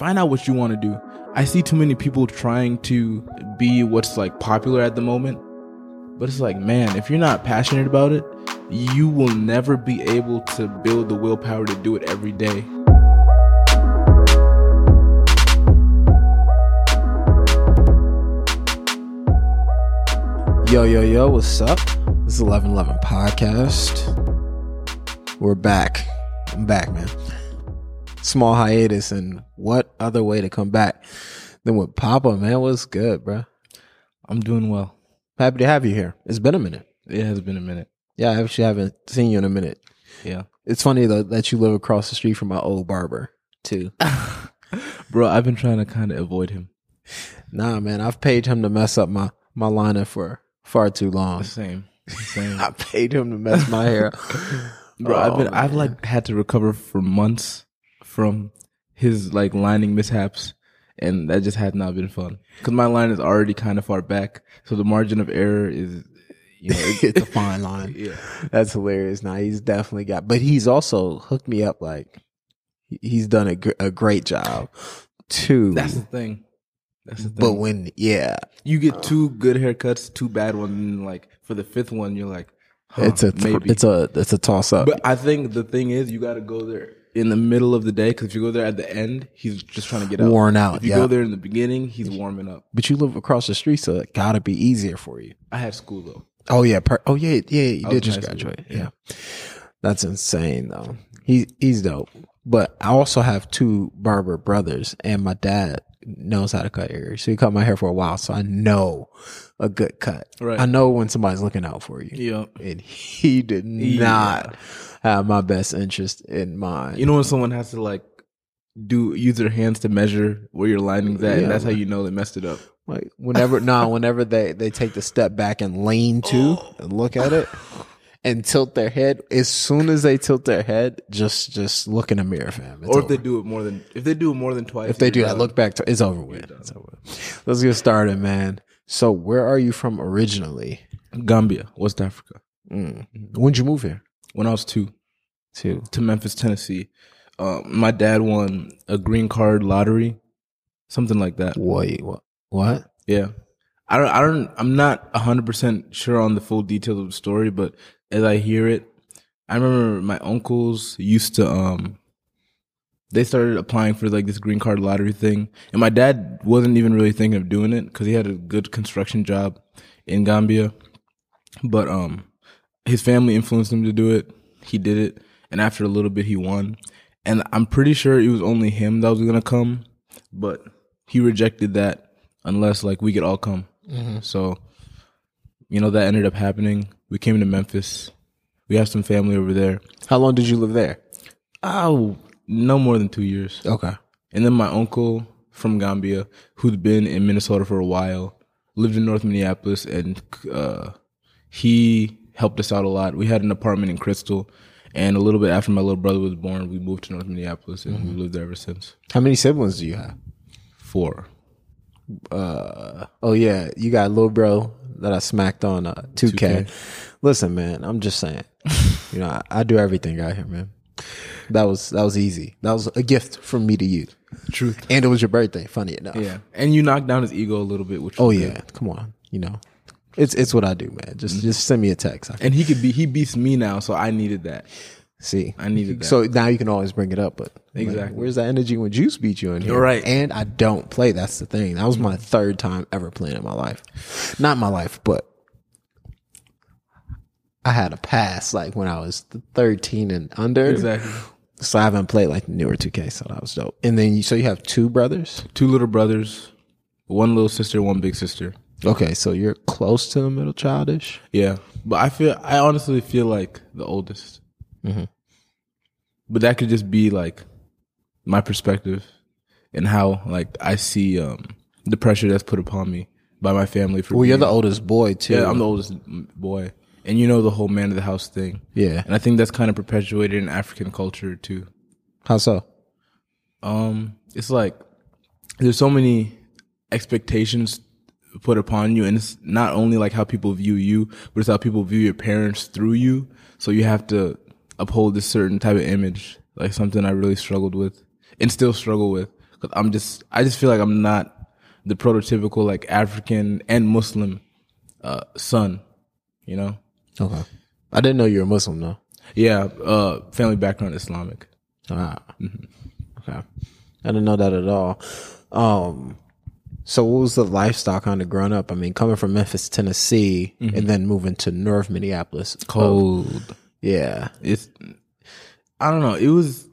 find out what you want to do. I see too many people trying to be what's like popular at the moment. But it's like, man, if you're not passionate about it, you will never be able to build the willpower to do it every day. Yo, yo, yo, what's up? This is 1111 Podcast. We're back. I'm back, man. Small hiatus, and what other way to come back than with Papa, man? What's good, bro? I'm doing well. Happy to have you here. It's been a minute. It has been a minute. Yeah, I actually haven't seen you in a minute. Yeah. It's funny though that you live across the street from my old barber, too. Bro, I've been trying to kind of avoid him. nah, man, I've paid him to mess up my, my lineup for far too long. Same. Same. I paid him to mess my hair. Bro, I've been Oh, I've like had to recover for months from his like lining mishaps and that just has not been fun. Cuz my line is already kind of far back, so the margin of error is you know, it- it's a fine line. yeah. That's hilarious. Now he's definitely got, but he's also hooked me up. Like he's done a, gr- a great job too. That's the thing. That's the thing. but when yeah, you get two good haircuts, two bad ones, and like for the fifth one, you're like, huh, it's a maybe. it's a it's a toss up. but I think the thing is, you got to go there in the middle of the day because if you go there at the end, he's just trying to get out. Worn out, If you yeah. go there in the beginning, he's warming up. But you live across the street, so it gotta be easier for you. I had school though. Oh yeah, per- oh yeah, yeah. You I did just in high school, graduate. yeah. Yeah. that's insane though. He he's dope. But I also have two barber brothers, and my dad knows how to cut hair. So he cut my hair for a while, so I know a good cut. Right. I know when somebody's looking out for you. Yeah. and he did Yeah. not have my best interest in mind. You know when someone has to like do use their hands to measure where your lining's at, Yeah, and that's how you know they messed it up. like whenever, nah, whenever they they take the step back and lean to oh. and look at it and tilt their head. As soon as they tilt their head, just just look in the mirror, fam. It's or if they do it more than if they do it more than twice. if they do that, look back to it's over with. It's over. Let's get started, man. So, where are you from originally? Gambia, West Africa. Mm. When'd you move here? When I was two, To to Memphis, Tennessee. Um, my dad won a green card lottery, something like that. wait, what? What? Yeah, I don't. I don't. I'm not hundred percent sure on the full details of the story, but as I hear it, I remember my uncles used to. Um, they started applying for like this green card lottery thing, and my dad wasn't even really thinking of doing it because he had a good construction job in Gambia, but um, his family influenced him to do it. He did it, and after a little bit, he won. And I'm pretty sure it was only him that was gonna come, but he rejected that unless like we could all come. So, you know, that ended up happening. We came to Memphis. We have some family over there. How long did you live there? Oh, no more than two years. Okay. And then my uncle from Gambia, who'd been in Minnesota for a while, lived in North Minneapolis, and uh, he helped us out a lot. We had an apartment in Crystal, and a little bit after my little brother was born, we moved to North Minneapolis, and we lived there ever since. How many siblings do you have? Four. Uh oh yeah you got a little bro that i smacked on uh 2k, 2K. listen man i'm just saying. You know I, I do everything out here man. That was that was easy. That was a gift from me to you. Truth. and it was your birthday funny enough. Yeah, and you knocked down his ego a little bit, which oh yeah. good. come on. You know it's it's what i do man. Just just send me a text. And he could be he beats me now, so I needed that. See I needed that. so now you can always bring it up but like, Exactly. where's that energy when juice beat you in here You're right. and i don't play that's the thing that was my third time ever playing in my life not my life but I had a pass like when I was 13 and under. exactly. So I haven't played like newer 2K, so that was dope. And then you, so you have two brothers. Two little brothers, one little sister, one big sister. Okay, so you're close to the middle childish. Yeah, but I feel I honestly feel like the oldest. Mhm. But that could just be like my perspective and how like I see um the pressure that's put upon me by my family for. Well, you're the oldest boy too. yeah. I'm the oldest boy, and you know the whole man of the house thing, Yeah. and I think that's kind of perpetuated in African culture too. How so? Um, it's like there's so many expectations put upon you, and it's not only like how people view you, but it's how people view your parents through you. So you have to uphold this certain type of image, like something I really struggled with and still struggle with. Cause I'm just, I just feel like I'm not the prototypical like African and Muslim uh, son. You know? Okay. I didn't know you were Muslim though. Yeah. Uh, family background Islamic. Ah. Okay. I didn't know that at all. Um, so what was the lifestyle kind of growing up? I mean, coming from Memphis, Tennessee, and then moving to North Minneapolis. Cold. Yeah. it's I don't know. It was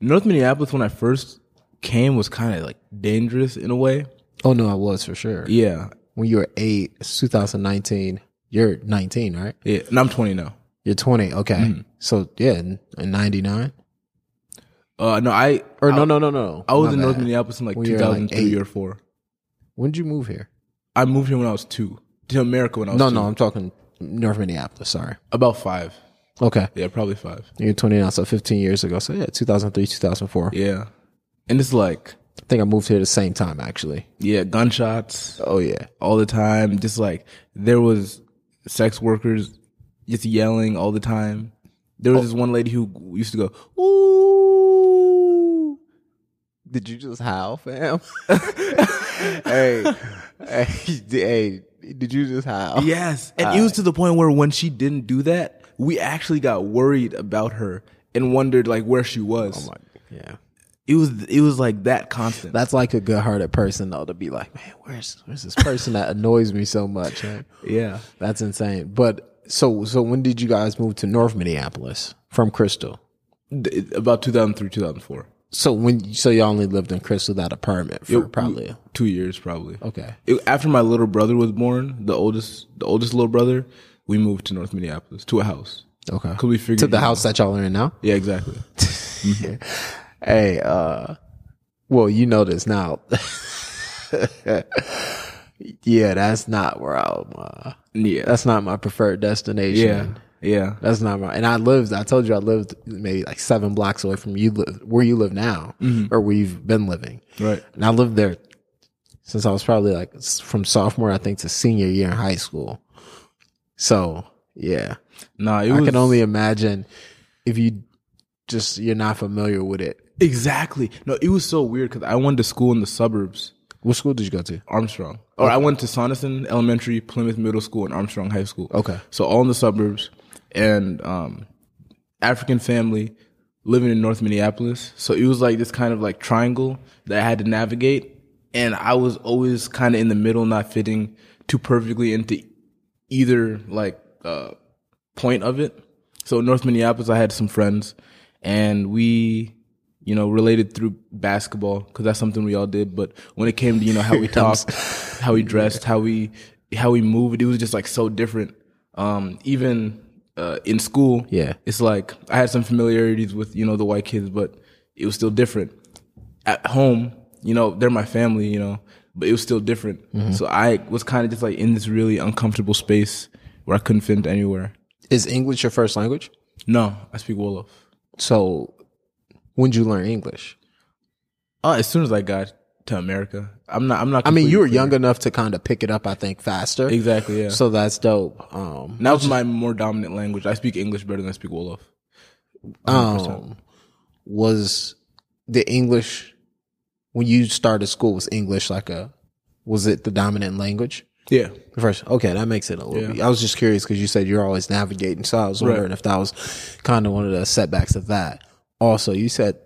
North Minneapolis when I first came was kind of like dangerous in a way. Oh no, I was for sure. Yeah, When you were eight, it's 2019. You're 19, right? yeah. And I'm 20 now. You're 20. Okay. So yeah, in, in 99 Uh, no, I or no, no, no, no. I was My in North. Minneapolis in like When you were, like, 2003 or four. When did you move here? I moved here when I was two to America when I was No, two. no, I'm talking North Minneapolis. Sorry. about five. Okay. Yeah, probably five. You're 20 now, so 15 years ago. So yeah, 2003, 2004. Yeah, and it's like I think I moved here the same time actually. yeah, gunshots Oh yeah. all the time. Just like there was sex workers just yelling all the time. There was oh. this one lady who used to go ooh. Did you just howl, fam? hey, hey, hey, did you just howl? Yes. And it was to the point where when she didn't do that, we actually got worried about her and wondered like where she oh was. Oh Yeah. It was it was like that constant. That's like a good hearted person though to be like, man, where's where's this person that annoys me so much? man?" yeah. That's insane. But so so when did you guys move to North Minneapolis from Crystal? D- About 2003, 2004. So when so you only lived in Crystal that apartment for Yeah, probably 2 years probably. okay. It- after my little brother was born, the oldest the oldest little brother, we moved to North Minneapolis to a house. Okay. Cuz we figured To the house that y'all are in now? Yeah, exactly. Hey, uh, well, you know this now. yeah, that's not where I'm. Uh, Yeah. that's not my preferred destination. yeah. Yeah. That's not my. And I lived. I told you I lived maybe like seven blocks away from you, li- where you live now, or where you've been living. Right. And I lived there since I was probably like from sophomore, I think, to senior year in high school. So yeah, Nah, it I was can only imagine if you just you're not familiar with it. Exactly. No, it was so weird cuz I went to school in the suburbs. What school did you go to? Armstrong. Or I went to Sonnesyn Elementary, Plymouth Middle School, and Armstrong High School. Okay. So all in the suburbs, and um, African family living in North Minneapolis. So it was like this kind of like triangle that I had to navigate, and I was always kind of in the middle, not fitting too perfectly into either like uh, point of it. So North Minneapolis, I had some friends, and we, you know, related through basketball because that's something we all did. But when it came to you know how we talked, how we dressed, how we how we moved, it was just like so different. Um, even uh, in school, Yeah. it's like I had some familiarities with you know the white kids, but it was still different. At home, you know, they're my family, you know, but it was still different. So I was kind of just like in this really uncomfortable space where I couldn't fit anywhere. Is English your first language? No, I speak Wolof. So when did you learn English? Uh, as soon as I got to America, I'm not. I'm not. I mean, you were completely young enough to kind of pick it up, I think, faster. Exactly. Yeah. So that's dope. Um, now it's my more dominant language. I speak English better than I speak Wolof. um, was the English when you started school was English like a was it the dominant language? Yeah. First, okay, that makes it a little. Yeah. bit. I was just curious because you said you're always navigating, so I was Right. wondering if that was kind of one of the setbacks of that. Also, you said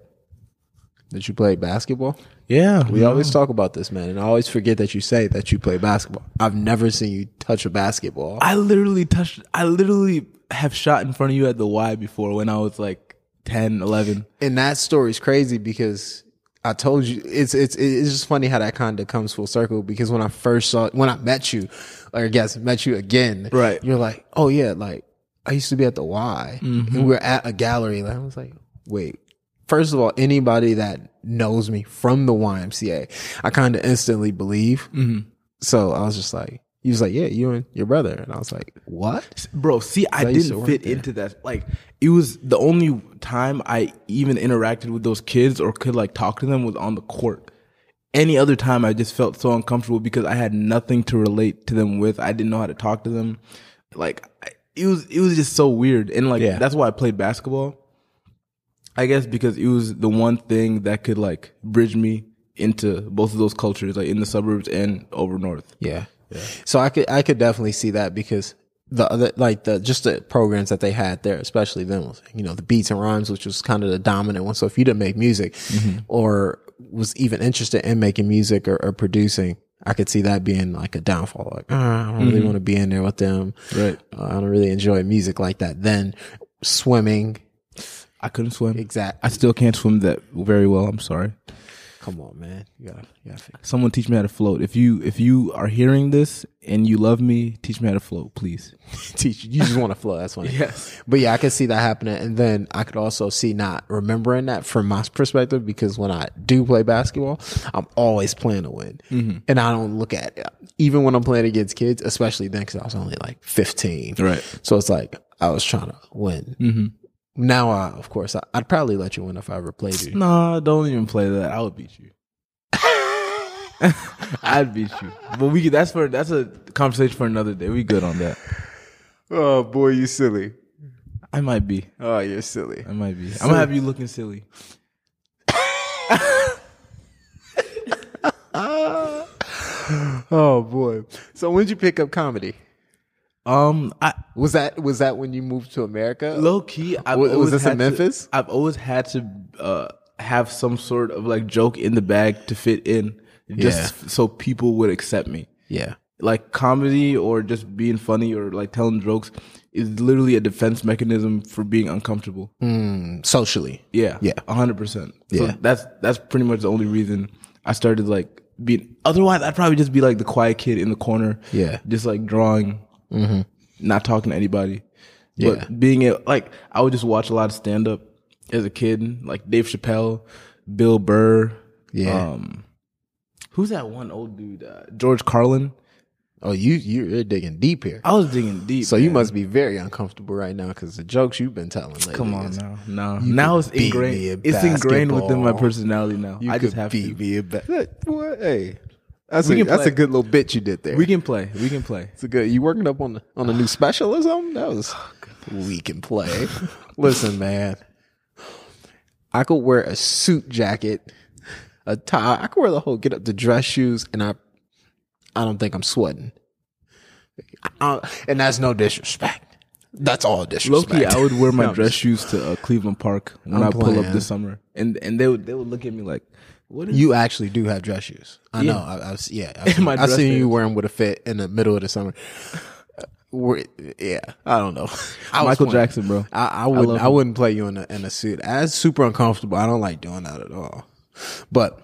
that you played basketball. Yeah. We always talk about this, man, and I always forget that you say that you play basketball. I've never seen you touch a basketball. I literally touched. I literally have shot in front of you at the Y before when I was like 10, 11. and that story's crazy because I told you it's it's it's just funny how that kind of comes full circle because when I first saw when I met you, or I guess met you again, Right. You're like, oh yeah, like I used to be at the Y, and we were at a gallery. And I was like, wait. First of all, anybody that knows me from the YMCA, I kind of instantly believe. Mm-hmm. So I was just like, he was like, yeah, you and your brother, and I was like, what? Bro, see, I I didn't fit into that. Like, it was the only time I even interacted with those kids or could like talk to them was on the court. Any other time, I just felt so uncomfortable because I had nothing to relate to them with. I didn't know how to talk to them. Like, I, it was it was just so weird, and like Yeah. that's why I played basketball. I guess because it was the one thing that could like bridge me into both of those cultures, like in the suburbs and over north. Yeah. So I could I could definitely see that because the other like the just the programs that they had there, especially then was you know the beats and rhymes, which was kind of the dominant one. So if you didn't make music or was even interested in making music or, or producing, I could see that being like a downfall. Like "Ah, I don't really want to be in there with them. Right. Uh, I don't really enjoy music like that. Then swimming, I couldn't swim. exact. I still can't swim that very well. I'm sorry. Come on, man, you gotta, you gotta fix. Someone teach me how to float. If you if you are hearing this and you love me, teach me how to float, please. Teach you. Just want to flow. That's funny. Yes. But yeah, I could see that happening. And then I could also see not remembering that from my perspective because when I do play basketball, I'm always playing to win. Mm-hmm. And I don't look at it. Even when I'm playing against kids, especially then because I was only like 15. Right. So it's like I was trying to win. Mm-hmm. Now, I, of course, I, I'd probably let you win if I ever played you. Nah, don't even play that. I would beat you. I'd beat you. But we that's for that's a conversation for another day. We good on that. Oh, boy, you silly. I might be. Oh, you're silly. I might be. I'm gonna have you looking silly. Oh, boy. So when did you pick up comedy? Um, I Was that was that when you moved to America? low key. I've Was- was this in had to- Memphis? I've always had to uh, have some sort of like joke in the bag to fit in, just so people would accept me. Yeah. Like comedy or just being funny or like telling jokes is literally a defense mechanism for being uncomfortable. Mm, socially. Yeah, Yeah. a hundred percent. So Yeah. that's that's pretty much the only reason I started like being. Otherwise, I'd probably just be like the quiet kid in the corner. Yeah. just like drawing, not talking to anybody. Yeah. But being a, like, I would just watch a lot of stand up as a kid, like Dave Chappelle, Bill Burr. Yeah. Um, who's that one old dude? Uh, George Carlin. Oh, you you're digging deep here. I was digging deep. So you must be very uncomfortable right now because the jokes you've been telling lately. come on now. No, now it's ingrained. in It's ingrained within my personality now. You I could just have to. me in ba- What? Hey, that's We a that's a good little bit you did there. We can play. We can play. It's a good. You working up on the, on a new specialism? That was Oh, we can play. Listen, man, I could wear a suit jacket, a tie. I could wear the whole get up the dress shoes, and I, I don't think I'm sweating. I- and that's no disrespect. That's all disrespect. Loki, I would wear my dress shoes to uh, Cleveland Park when I'm I pull up this summer, and and they would they would look at me like, "What is You actually do have dress shoes. I Yeah. know. I, I've yeah. I've, My I've seen you wearing them with a fit in the middle of the summer. Uh, we're- yeah, I don't know. I Michael. Jackson, bro?" I, I wouldn't. love I, wouldn't play you in a in a suit. That's super uncomfortable. I don't like doing that at all. But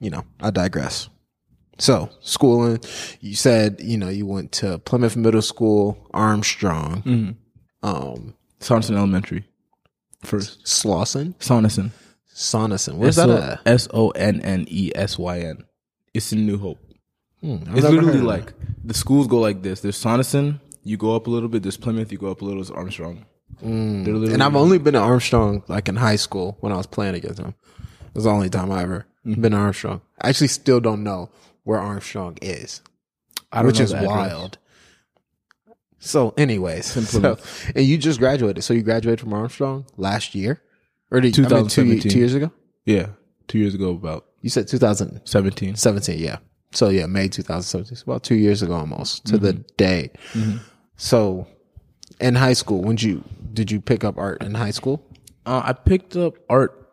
you know, I digress. So schooling, you said you know you went to Plymouth Middle School, Armstrong, Mm-hmm. um, Sonnesyn Elementary first. Slauson, Sonnesyn. Sonnesyn. Where's that at? S O N N E S Y N. It's in New Hope. Hmm, It's literally like the schools go like this. There's Sonnesyn, you go up a little bit. There's Plymouth, you go up a little. There's Armstrong. Mm. And I've only been to Armstrong like in high school when I was playing against him. It was the only time I ever Mm-hmm. been to Armstrong. I actually still don't know where Armstrong is, I don't which is wild. So, anyways, so, and you just graduated. So you graduated from Armstrong last year, or did I mean, two, 2017. two years ago? Yeah, two years ago, about You said 2017. seventeen. Yeah. So yeah, May 2017. It's about two years ago almost to Mm-hmm. the day. So, in high school, when did you did you pick up art in high school? Uh, I picked up art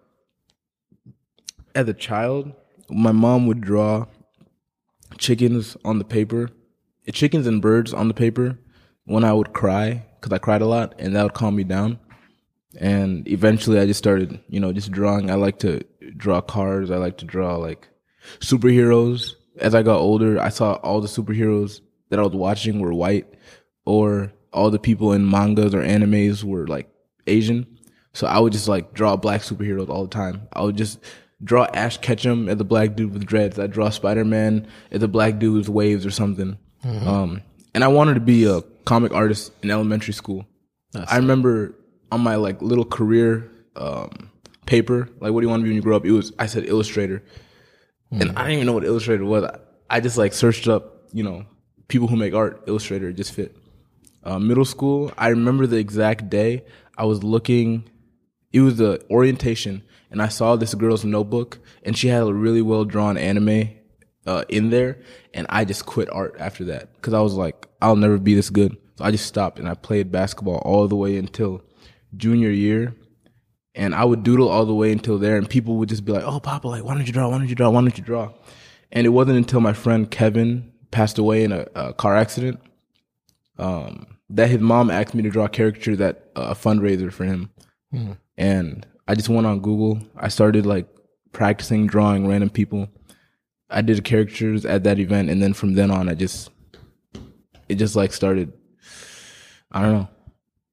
as a child. My mom would draw chickens on the paper, chickens and birds on the paper when I would cry because I cried a lot, and that would calm me down. And eventually, I just started, you know, just drawing. I like to draw cars. I like to draw like superheroes. As I got older, I saw all the superheroes that I was watching were white, or all the people in mangas or animes were like Asian. So I would just like draw black superheroes all the time. I would just draw Ash Ketchum as a black dude with dreads. I draw Spider Man as a black dude with waves or something. Um, and I wanted to be a comic artist in elementary school. I remember on my like little career um, paper, like what do you want to be when you grow up? It was I said illustrator, and I didn't even know what illustrator was. I, I just like searched up, you know, people who make art. Illustrator just fit. Uh, middle school, I remember the exact day I was looking it was the orientation, and I saw this girl's notebook, and she had a really well drawn anime uh, in there, and I just quit art after that because I was like, I'll never be this good. So I just stopped and I played basketball all the way until junior year. And I would doodle all the way until there, and people would just be like, "Oh, Papa, like, why don't you draw? Why don't you draw? Why don't you draw?" And it wasn't until my friend Kevin passed away in a, a car accident um, that his mom asked me to draw a caricature that uh, a fundraiser for him, and I just went on Google. I started like practicing drawing random people. I did caricatures at that event, and then from then on, I just it just like started. I don't know.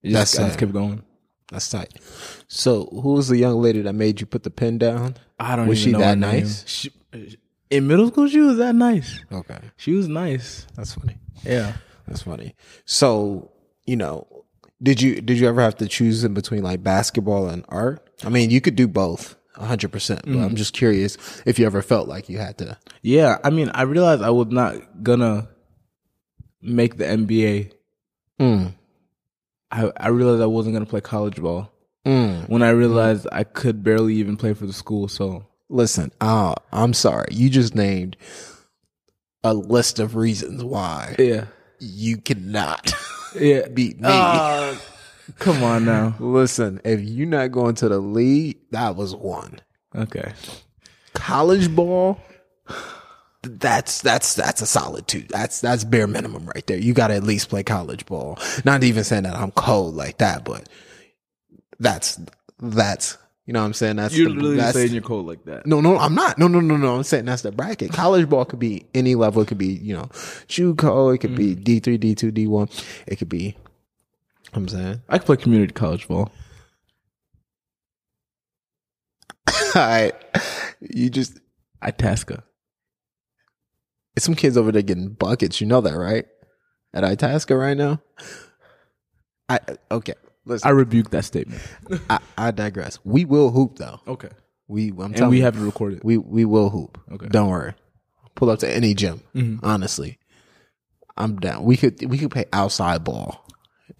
It just, That's I just kept going. That's tight. So, who was the young lady that made you put the pen down? I don't. Was even she know that nice? She, in middle school, she was that nice. Okay, She was nice. that's funny. Yeah. That's funny. So, you know, did you did you ever have to choose in between like basketball and art? I mean, you could do both, hundred percent. But I'm just curious if you ever felt like you had to. Yeah. I mean, I realized I was not gonna make the NBA. Mm, I, I realized I wasn't gonna play college ball mm. when I realized I could barely even play for the school. So Listen, uh, I'm sorry. You just named a list of reasons why yeah, you cannot yeah. beat me. Ah, come on now. Listen, if you're not going to the league, that was one. Okay. college ball that's that's that's a solid two that's that's bare minimum right there you got to at least play college ball not even saying that i'm cold like that but that's that's you know what i'm saying that's You're the- literally that's- saying you're cold like that. no, no, I'm not. No, no, no, no. I'm saying that's the bracket. College ball could be any level. It could be, you know, JUCO. It could be D3, D2, D1. It could be, I'm saying. I could play community college ball. All right. You just, I Itasca. It's some kids over there getting buckets. You know that, right? At Itasca right now. I okay. Listen, I rebuke that statement. I, I, digress. We will hoop though. Okay. We I'm And telling we you, have to record it. we we will hoop. Okay. Don't worry. Pull up to any gym. Mhm. Honestly, I'm down. We could we could play outside ball.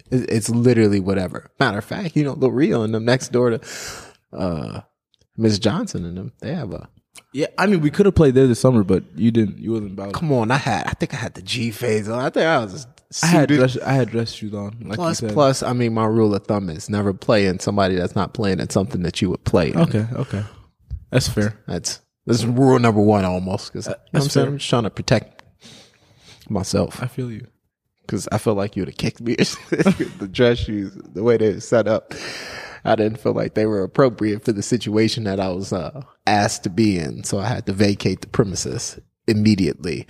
It- It's literally whatever. Matter of fact, you know, Lil Rio and them next door to uh Miss Johnson and them. They have a Yeah, I mean, we could have played there this summer, but you didn't. You wasn't about come on. I had I think I had the G phase on. I think I was. I had dress. I had dress shoes on. Like Plus, plus, I mean, my rule of thumb is never playing somebody that's not playing at something that you would play. in. Okay. Okay. That's fair. That's that's rule number one almost. Because you know I'm saying. I'm just trying to protect myself I feel you. because I feel like you would have kicked me. the dress shoes, the way they're set up, I didn't feel like they were appropriate for the situation that I was uh, asked to be in. So I had to vacate the premises immediately.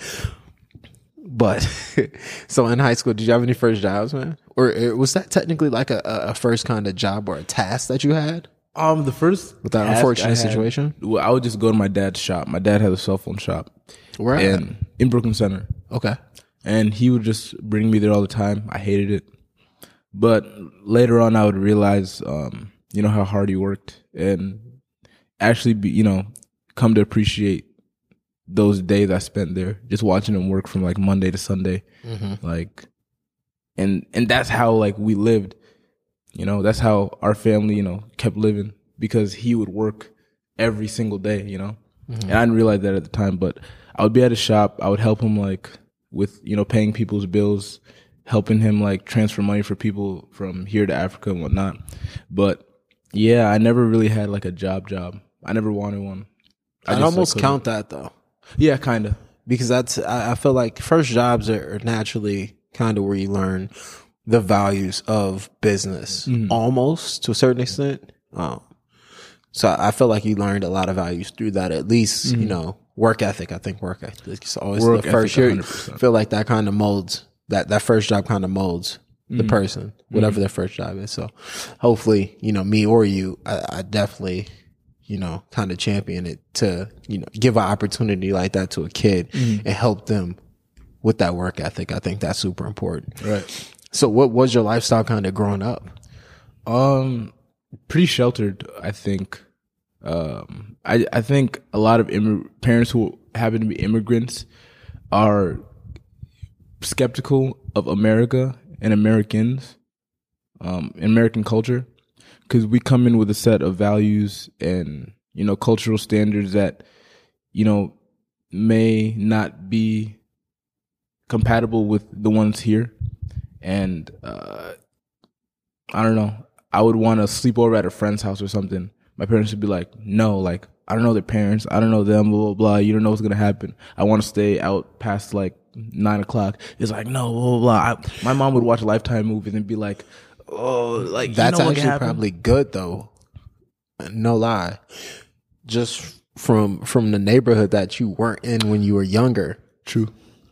But so in high school, did you have any first jobs, man? Or uh, was that technically like a, a a first kind of job or a task that you had Um, the first with that unfortunate I had- situation? Well, I would just go to my dad's shop. My dad had a cell phone shop, right? and in Brooklyn Center, Okay. and he would just bring me there all the time. I hated it, but later on, I would realize, um, you know, how hard he worked, and actually, be, you know, come to appreciate those days I spent there, just watching him work from like Monday to Sunday, mm-hmm. like, and and that's how like we lived. You know, that's how our family, you know, kept living because he would work every single day, you know. Mm-hmm. And I didn't realize that at the time, but I would be at his shop, I would help him like with, you know, paying people's bills, helping him like transfer money for people from here to Africa and whatnot. But yeah, I never really had like a job job. I never wanted one. I like, almost count that though. Yeah, kinda. because that's I, I feel like first jobs are, are naturally kind of where you learn the values of business mm-hmm. almost to a certain extent um so I feel like you learned a lot of values through that at least you mm-hmm. know work ethic I think work ethic is always Work the first year 100%. I feel like that kind of molds that that first job kind of molds the mm-hmm. person whatever their first job is so hopefully you know me or you I, I definitely you know, kind of champion it to, you know, give an opportunity like that to a kid and help them with that work ethic. I think that's super important. Right. So what was your lifestyle kind of growing up? Um, pretty sheltered, I think. Um, I I think a lot of immig- parents who happen to be immigrants are skeptical of America and Americans, um, American culture. Because we come in with a set of values and you know cultural standards that you know may not be compatible with the ones here. And uh i don't know. I would want to sleep over at a friend's house or something. My parents would be like no like i don't know their parents. I don't know them blah blah blah. You don't know what's gonna happen. I want to stay out past like nine o'clock. It's like no blah blah, blah. I, my mom would watch lifetime movies and be like oh like That's you know actually can probably good though. No lie. Just from from the neighborhood that you weren't in when you were younger. true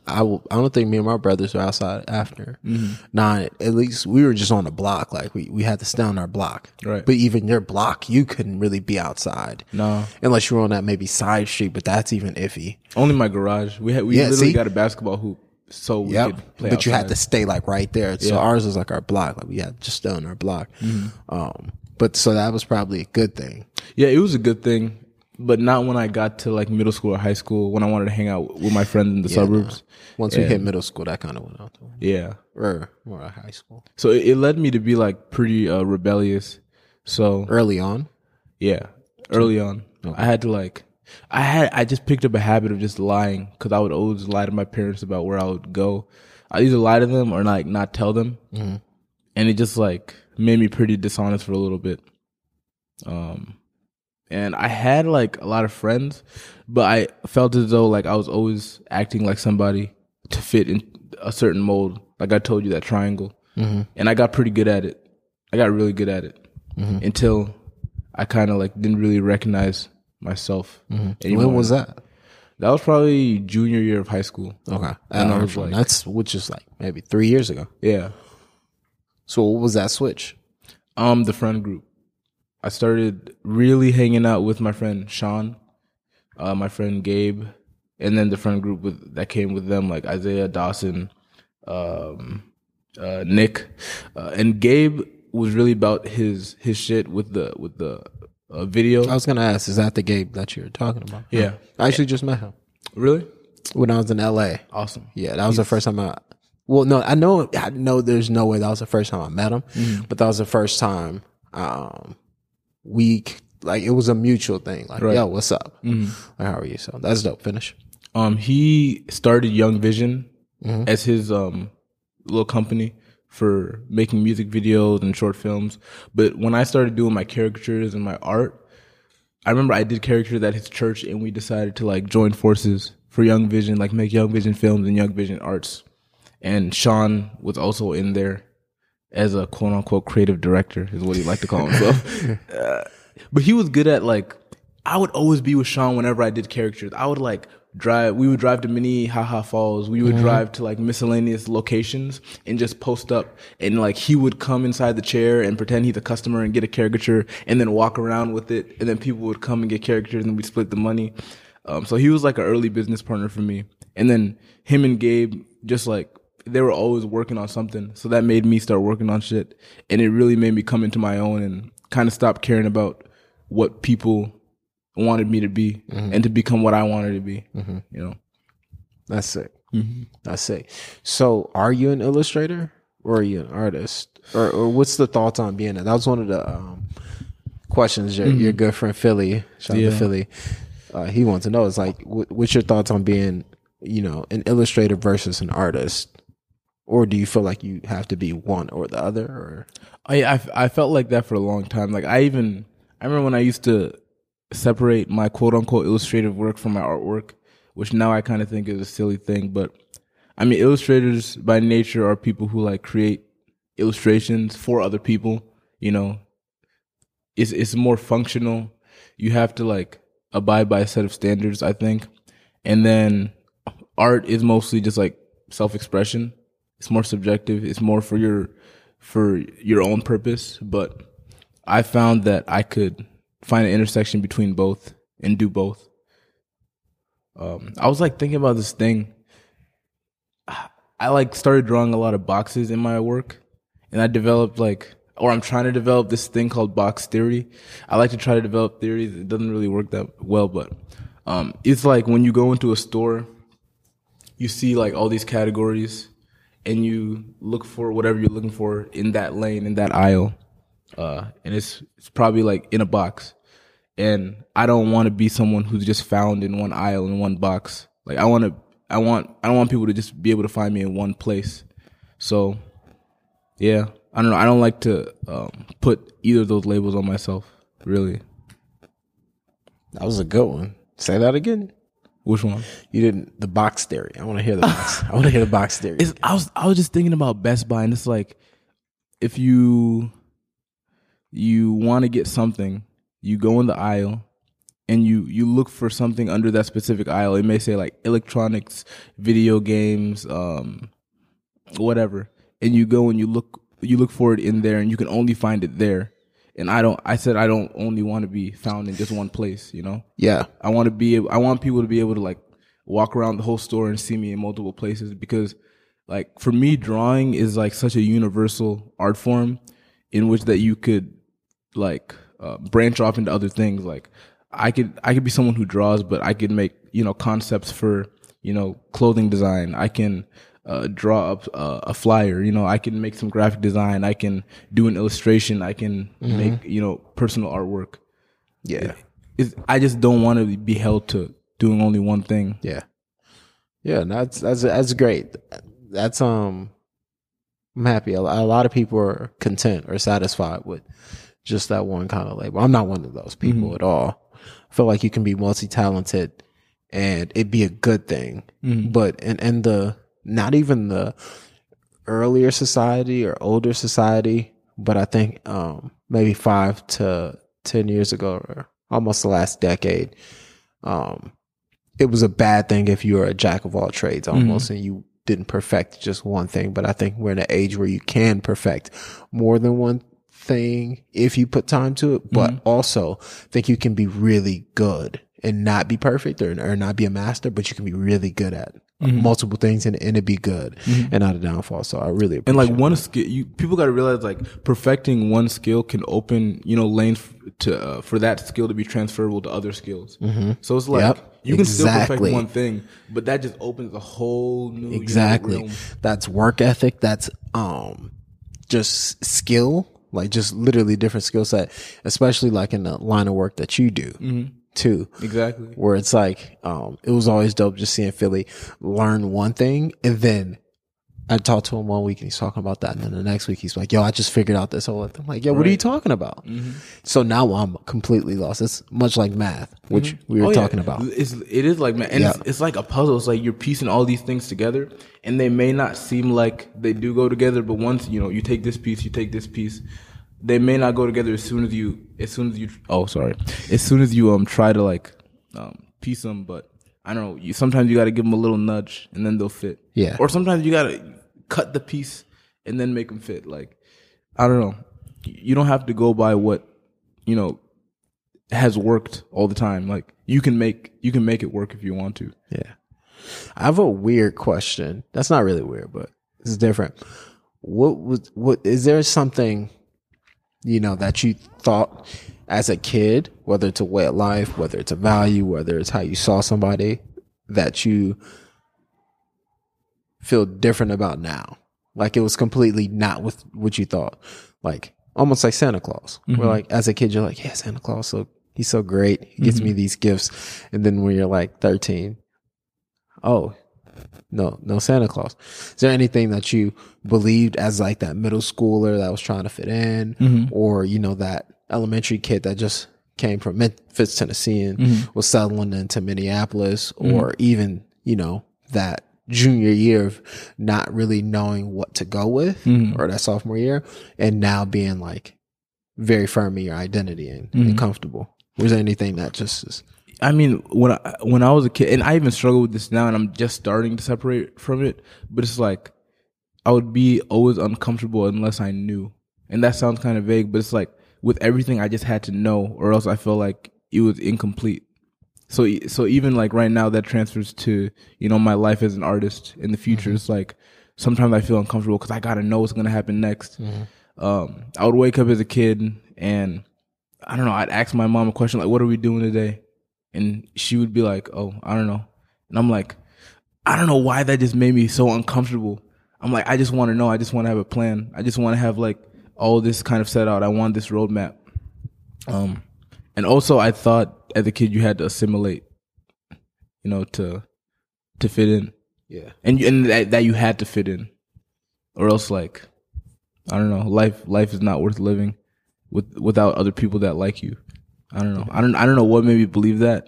I will, I don't think me and my brothers were outside after. Mm-hmm. Nah, at least we were just on the block. Like we, we had to stay on our block. Right. But even your block, you couldn't really be outside. no Unless you were on that maybe side street, but that's even iffy. only my garage we had we Yeah, literally see? got a basketball hoop so we Yep. could play But you had to stay like right there. So Yeah. ours was like our block. Like we had just stay on our block. Mm-hmm. Um, but so that was probably a good thing. Yeah, it was a good thing, but not when I got to like middle school or high school when I wanted to hang out with my friends in the suburbs. Once we hit middle school, that kind of went out. Yeah. Or more high school. So it, it led me to be like pretty uh, rebellious. So Early on. yeah, early on, I had to like, I had I just picked up a habit of just lying because I would always lie to my parents about where I would go. I either lie to them or like not tell them, mm-hmm. and it just like made me pretty dishonest for a little bit. Um, and I had like a lot of friends, but I felt as though like I was always acting like somebody to fit in a certain mold. Like I told you that triangle, mm-hmm. and I got pretty good at it. I got really good at it mm-hmm. until I kind of like didn't really recognize myself. anymore. When was that? That was probably junior year of high school. Okay. And I Uh, was like- that's which is like maybe three years ago. Yeah. So what was that switch? Um, the friend group. I started really hanging out with my friend Sean, uh, my friend Gabe, and then the friend group with that came with them like Isaiah Dawson, um, uh, Nick, uh, and Gabe was really about his his shit with the with the uh, video. I was gonna ask, is that the Gabe that you're talking about? Yeah. I actually just met him really when I was in LA. awesome. Yeah, that was the first time I. Well, no, I know, I know. There's no way that was the first time I met him, Mm-hmm. but that was the first time um, we c- like it was a mutual thing. Like, yo, what's up? Mm-hmm. Like, how are you? So that's dope. Finish. Um, he started Young Vision as his um little company for making music videos and short films. But when I started doing my caricatures and my art, I remember I did caricatures at his church, and we decided to like join forces for Young Vision, like make Young Vision films and Young Vision arts. And Sean was also in there as a quote unquote creative director, is what he liked to call himself. Uh, but he was good at like I would always be with Sean whenever I did characters. I would like drive we would drive to Minnehaha Falls. We would drive to like miscellaneous locations and just post up and like he would come inside the chair and pretend he's a customer and get a caricature and then walk around with it and then people would come and get caricatures and we'd split the money. Um, so he was like an early business partner for me. And then him and Gabe just like they were always working on something. So that made me start working on shit. And it really made me come into my own and kind of stop caring about what people wanted me to be and to become what I wanted to be. You know? That's it. Mm-hmm. That's it. So, are you an illustrator or are you an artist, or, or what's the thoughts on being that? That was one of the um, questions your, your good friend Philly, shout out Mm-hmm. Yeah. to Philly, uh, he wants to know. Is like, wh- what's your thoughts on being, you know, an illustrator versus an artist, or do you feel like you have to be one or the other? Or I, I I felt like that for a long time. Like I even I remember when I used to separate my quote unquote illustrative work from my artwork, which now I kind of think is a silly thing. But I mean, illustrators by nature are people who like create illustrations for other people. You know, it's it's more functional. You have to like abide by a set of standards, I think, and then art is mostly just like self expression. It's more subjective. It's more for your for your own purpose. But I found that I could find an intersection between both and do both. Um, I was like thinking about this thing. I like started drawing a lot of boxes in my work, and I developed like, or I'm trying to develop this thing called box theory. I like to try to develop theories. It doesn't really work that well, but um, it's like when you go into a store, you see like all these categories, and you look for whatever you're looking for in that lane in that aisle. uh, and it's it's probably like in a box. And I don't want to be someone who's just found in one aisle in one box. Like I want to, I want, I don't want people to just be able to find me in one place. So, yeah, I don't know. I don't like to um, put either of those labels on myself. Really. That was a good one. Say that again. Which one? You didn't the box theory. I want to hear the box. I want to hear the box theory. It's, I was I was just thinking about Best Buy, and it's like if you you want to get something, you go in the aisle and you you look for something under that specific aisle. It may say like electronics, video games, um, whatever, and you go and you look you look for it in there, and you can only find it there. And I don't. I said I don't only want to be found in just one place. You know. yeah. I want to be. I want people to be able to like walk around the whole store and see me in multiple places because, like, for me, drawing is like such a universal art form in which that you could like uh, branch off into other things. Like, I could I could be someone who draws, but I could make you know concepts for you know clothing design. I can. Uh, draw up uh, a flyer, you know. I can make some graphic design. I can do an illustration. I can make, you know, personal artwork Yeah. is I just don't want to be held to doing only one thing. Yeah. Yeah, that's that's that's great. That's um I'm happy. A, a lot of people are content or satisfied with just that one kind of label. I'm not one of those people at all. I feel like you can be multi-talented and it'd be a good thing. But in in the not even the earlier society or older society, but I think um maybe 5 to 10 years ago or almost the last decade um it was a bad thing if you were a jack of all trades almost and you didn't perfect just one thing. But I think we're in an age where you can perfect more than one thing if you put time to it, but also think you can be really good and not be perfect or, or not be a master, but you can be really good at multiple things and, and it be good and not a downfall. So I really And like one skill, you people got to realize like perfecting one skill can open you know lanes to uh, for that skill to be transferable to other skills. So it's like Yep. you can still perfect one thing, but that just opens a whole new you know, exactly. realm. that's work ethic. That's um just skill like just literally different skill set especially like in the line of work that you do too Exactly. where it's like um it was always dope just seeing philly learn one thing and then I talked to him one week and he's talking about that. And then the next week he's like, yo, I just figured out this whole thing. I'm like, yo, what are you talking about? So now I'm completely lost. It's much like math, which we were Oh, yeah. talking about. It's, it is like man, and it's, it's like a puzzle. It's like you're piecing all these things together, and they may not seem like they do go together, but once you know you take this piece, you take this piece, they may not go together as soon as you as soon as you oh sorry as soon as you um try to like um piece them, but I don't know. You sometimes you got to give them a little nudge, and then they'll fit. Yeah. Or sometimes you got to cut the piece and then make them fit. Like I don't know. You don't have to go by what you know has worked all the time. Like you can make you can make it work if you want to. Yeah. I have a weird question. That's not really weird, but it's different. What was what is there something you know that you thought as a kid, whether it's a way of life, whether it's a value, whether it's how you saw somebody that you feel different about now? Like it was completely not with what you thought. Like almost like Santa Claus. Where mm-hmm. like as a kid you're like, yeah, Santa Claus so he's so great. He gives me mm-hmm. these gifts. And then when you're like 13, oh, no, no Santa Claus. Is there anything that you believed as like that middle schooler that was trying to fit in, mm-hmm. or you know that elementary kid that just came from Memphis, Tennessee, and was settling into Minneapolis, or even you know that junior year of not really knowing what to go with, mm-hmm. or that sophomore year, and now being like very firm in your identity and, and mm-hmm. comfortable. Was there anything that just is I mean, when I when I was a kid, and I even struggle with this now, and I'm just starting to separate from it. But it's like I would be always uncomfortable unless I knew, and that sounds kind of vague. But it's like with everything, I just had to know, or else I feel like it was incomplete. So so even like right now, that transfers to you know my life as an artist in the future. It's like sometimes I feel uncomfortable because I gotta know what's gonna happen next. Um, I would wake up as a kid and I don't know. I'd ask my mom a question like, "What are we doing today?" and she would be like, "Oh, I don't know," and I'm like, I don't know why that just made me so uncomfortable. I'm like, I just want to know. I just want to have a plan. I just want to have like all this kind of set out. I want this roadmap. Um, and also I thought as a kid you had to assimilate, you know, to to fit in, Yeah. and you- and that, that you had to fit in, or else like, I don't know, life life is not worth living with without other people that like you. I don't know. I don't I don't know what made me believe that.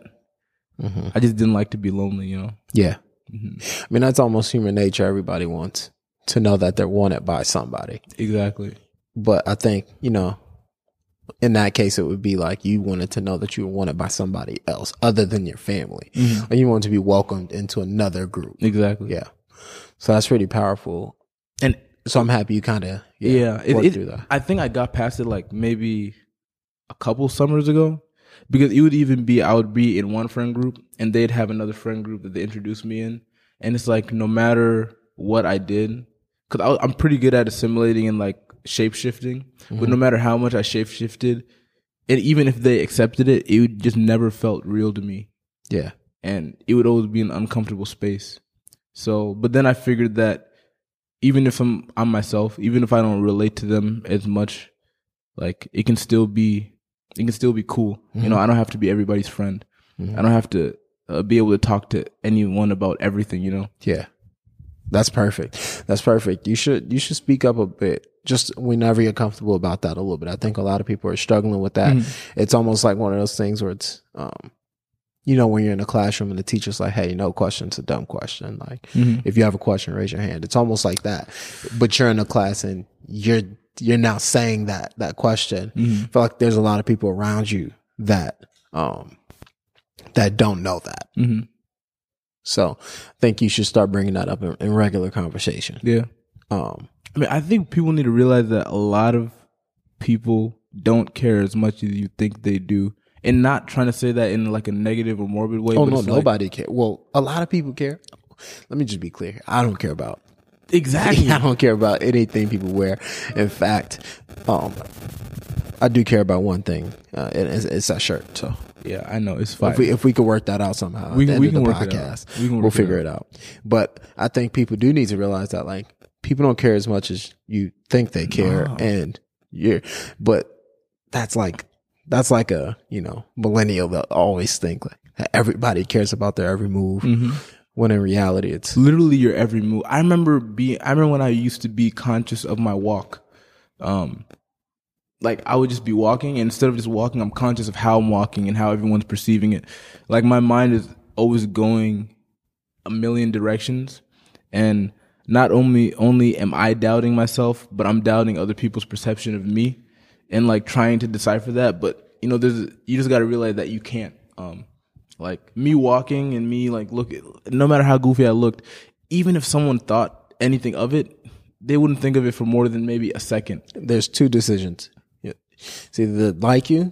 Mhm. I just didn't like to be lonely, you know. Yeah. Mhm. I mean, that's almost human nature. Everybody wants to know that they're wanted by somebody. Exactly. But I think, you know, in that case, it would be like you wanted to know that you were wanted by somebody else other than your family. Mm-hmm. Or you want to be welcomed into another group. Exactly. Yeah. So that's pretty powerful. And So I'm happy you kind of, yeah, yeah, it, it- through that. I think I got past it like maybe a couple summers ago because it would even be I would be in one friend group and they'd have another friend group that they introduced me in, and it's like no matter what I did, because I'm pretty good at assimilating and like shape shifting, but mm-hmm. no matter how much I shape shifted, and even if they accepted it, it just never felt real to me. Yeah. and it would always be an uncomfortable space. So, but then I figured that even if I'm I'm myself, even if I don't relate to them as much, like it can still be it can still be cool. You know, mm-hmm. I don't have to be everybody's friend. Mm-hmm. I don't have to uh, be able to talk to anyone about everything. You know. Yeah. That's perfect. That's perfect. You should you should speak up a bit. Just whenever you're comfortable about that a little bit. I think a lot of people are struggling with that. It's almost like one of those things where it's um you know, when you're in a classroom and the teacher's like, Hey, no question's a dumb question. Like if you have a question, raise your hand. It's almost like that. But you're in a class and you're you're now saying that that question. I feel like there's a lot of people around you that um that don't know that. hmm So I think you should start bringing that up in, in regular conversation. Yeah. Um, I mean, I think people need to realize that a lot of people don't care as much as you think they do, and not trying to say that in like a negative or morbid way. oh no, like- nobody care. Well, a lot of people care. Let me just be clear. I don't care about. exactly. I don't care about anything people wear. In fact, um, I do care about one thing. Uh, and it's, it's that shirt. So Yeah, I know it's fine. if we if we could work that out somehow, We at the can- end we can the work it out. We can we'll work it figure it out. But I think people do need to realize that like people don't care as much as you think they care, No. and you're. But that's like that's like a you know millennial that always think like that everybody cares about their every move, Mm-hmm. when in reality it's literally your every move. I remember being. I remember when I used to be conscious of my walk. Um, like I would just be walking, and instead of just walking, I'm conscious of how I'm walking and how everyone's perceiving it. Like my mind is always going a million directions, and not only only am I doubting myself, but I'm doubting other people's perception of me, and like trying to decipher that. But you know, there's you just got to realize that you can't. Um, like me walking and me like look, no matter how goofy I looked, even if someone thought anything of it, they wouldn't think of it for more than maybe a second. there's two decisions. It's either they like you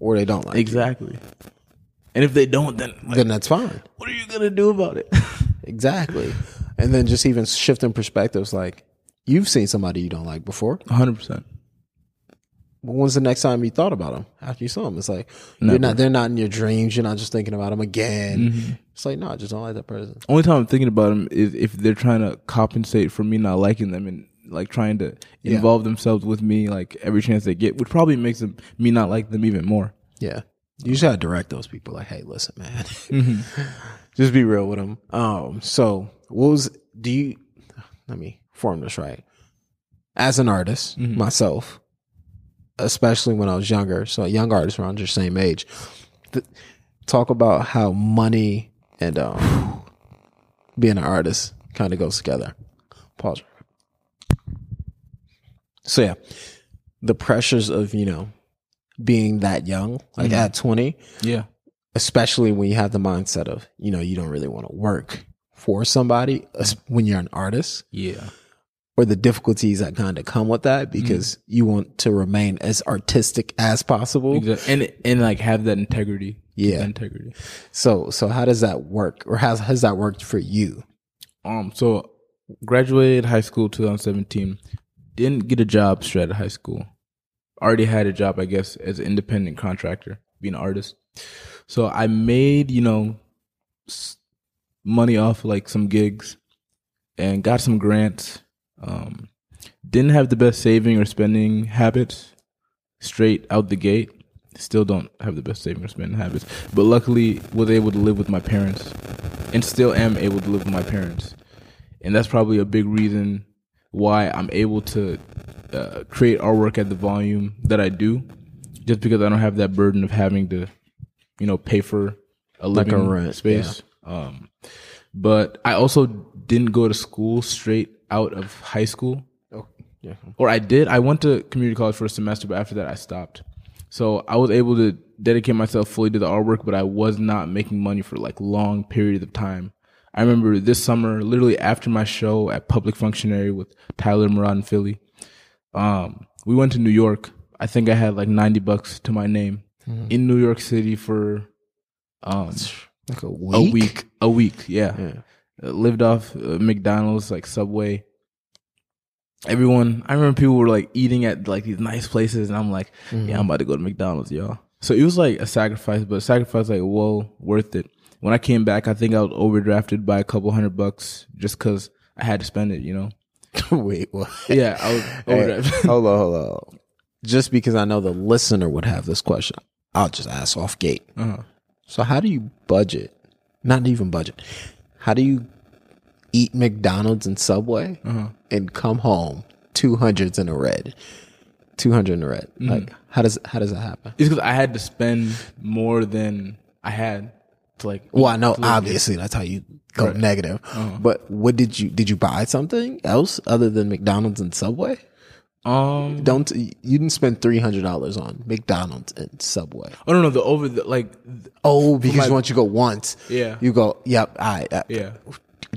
or they don't like you. Exactly. And if they don't, then like, Then that's fine. what are you gonna do about it? Exactly. And then just even shifting perspectives, like you've seen somebody you don't like before. hundred percent. When's the next time you thought about them after you saw them? It's like you're not. They're not in your dreams. You're not just thinking about them again. Mm-hmm. It's like no, I just don't like that person. Only time I'm thinking about them is if they're trying to compensate for me not liking them and like trying to involve themselves with me like every chance they get, which probably makes them me not like them even more. Yeah, you just gotta direct those people. Like, hey, listen, man, just be real with them. Um, so what was? Do you? Let me form this right. As an artist, myself, especially when I was younger, so a young artists around your same age, th- talk about how money and um, being an artist kind of goes together. Pause. So yeah, the pressures of you know being that young, like mm-hmm. at twenty, Yeah. especially when you have the mindset of you know you don't really want to work for somebody mm. when you're an artist Yeah. or the difficulties that kind of come with that because mm. you want to remain as artistic as possible Exactly. And and like have that integrity. Yeah. That integrity. so so how does that work or has has that worked for you Um, so graduated high school 2017. Didn't get a job straight out of high school. Already had a job, I guess, as an independent contractor, being an artist. So I made, you know, money off like some gigs and got some grants. Um, didn't have the best saving or spending habits straight out the gate. Still don't have the best saving or spending habits, but luckily was able to live with my parents, and still am able to live with my parents, and that's probably a big reason why I'm able to uh, create artwork at the volume that I do, just because I don't have that burden of having to, you know, pay for a Like a living rent, space. Um, but I also didn't go to school straight out of high school Oh, yeah. or I did. I went to community college for a semester, but after that, I stopped. So I was able to dedicate myself fully to the artwork, but I was not making money for like long periods of time. I remember this summer, literally after my show at Public Functionary with Tyler Murad in Philly, um, we went to New York. I think I had like ninety bucks to my name in New York City for um, Like a week? a week. A week, yeah Yeah. uh, lived off uh, McDonald's, like Subway. Everyone, I remember people were like eating at like these nice places, and I'm like, yeah, I'm about to go to McDonald's, y'all. So it was like a sacrifice, but a sacrifice like, whoa, worth it. When I came back, I think I was overdrafted by a couple hundred bucks just because I had to spend it, you know? Wait, what? Yeah, I was Hey, hold on, hold on. Just because I know the listener would have this question, I'll just ask off gate. Uh-huh. So, how do you budget? Not even budget. How do you eat McDonald's and Subway Uh-huh. and come home two hundreds in a red? Two hundred in a red. Mm-hmm. Like, how does how does that happen? It's because I had to spend more than I had like. Well, I know obviously that's how you go Right. negative. Uh-huh. But what did you did you buy something else other than McDonald's and Subway? Um, Don't you didn't spend three hundred dollars on McDonald's and Subway? oh no, no, the over the like, Oh, because my- once you go once, Yeah. you go. Yep, I, I yeah,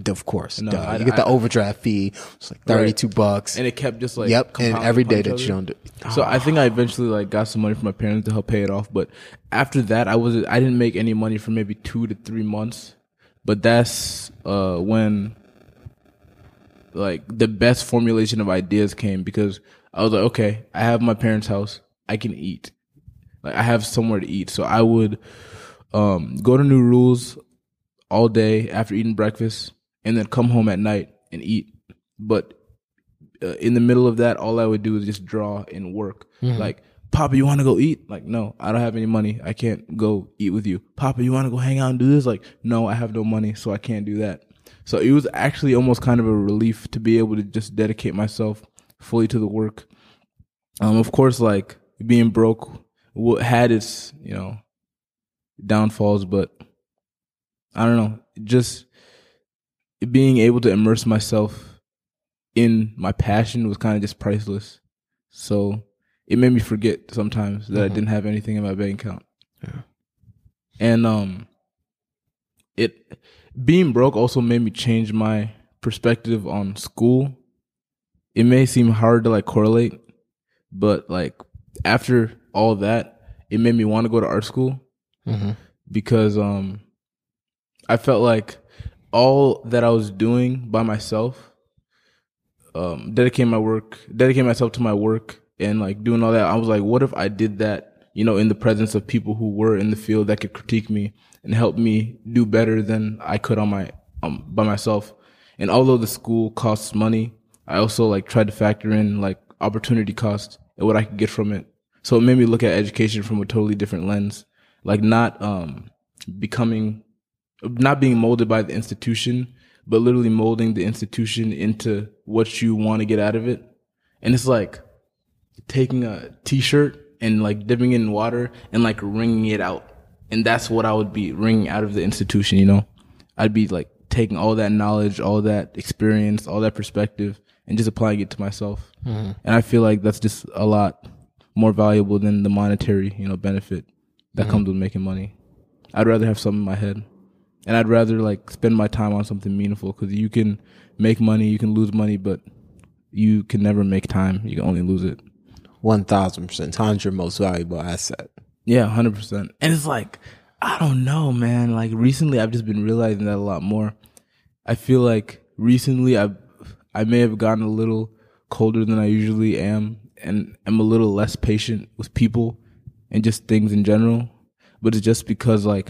of course. No. I- you get the I- overdraft fee. It's like thirty two bucks. and it kept just like yep, and every day that you don't do. So I think I eventually like got some money from my parents to help pay it off. But after that, I was I didn't make any money for maybe two to three months. But that's uh, when like the best formulation of ideas came because I was like, okay, I have my parents' house, I can eat, like I have somewhere to eat. So I would um, go to New Rules all day after eating breakfast, and then come home at night and eat. But uh, in the middle of that, all I would do is just draw and work. Like, Papa, you want to go eat? Like, no, I don't have any money. I can't go eat with you. Papa, you want to go hang out and do this? Like, no, I have no money, so I can't do that. So it was actually almost kind of a relief to be able to just dedicate myself fully to the work. Um, of course, like being broke had its, you know, downfalls, but I don't know, just being able to immerse myself in my passion was kind of just priceless. So it made me forget sometimes that I Mhm. didn't have anything in my bank account. Yeah. And um it being broke also made me change my perspective on school. It may seem hard to like correlate, but like after all that, it made me want to go to art school Mhm. because um I felt like all that I was doing by myself, um, dedicating my work, dedicating myself to my work and like doing all that, I was like, what if I did that, you know, in the presence of people who were in the field that could critique me and help me do better than I could on my um by myself. And although the school costs money, I also like tried to factor in like opportunity cost and what I could get from it. So it made me look at education from a totally different lens. Like not um becoming not being molded by the institution, but literally molding the institution into what you want to get out of it. And it's like taking a t-shirt and like dipping it in water and like wringing it out. And that's what I would be wringing out of the institution, you know? I'd be like taking all that knowledge, all that experience, all that perspective and just applying it to myself. Mm-hmm. And I feel like that's just a lot more valuable than the monetary, you know, benefit that mm-hmm. comes with making money. I'd rather have something in my head. And I'd rather like spend my time on something meaningful because you can make money, you can lose money, but you can never make time. You can only lose it. One thousand percent. Time's your most valuable asset. Yeah, hundred percent. And it's like I don't know, man. Like recently, I've just been realizing that a lot more. I feel like recently, I I may have gotten a little colder than I usually am, and am a little less patient with people and just things in general. But it's just because like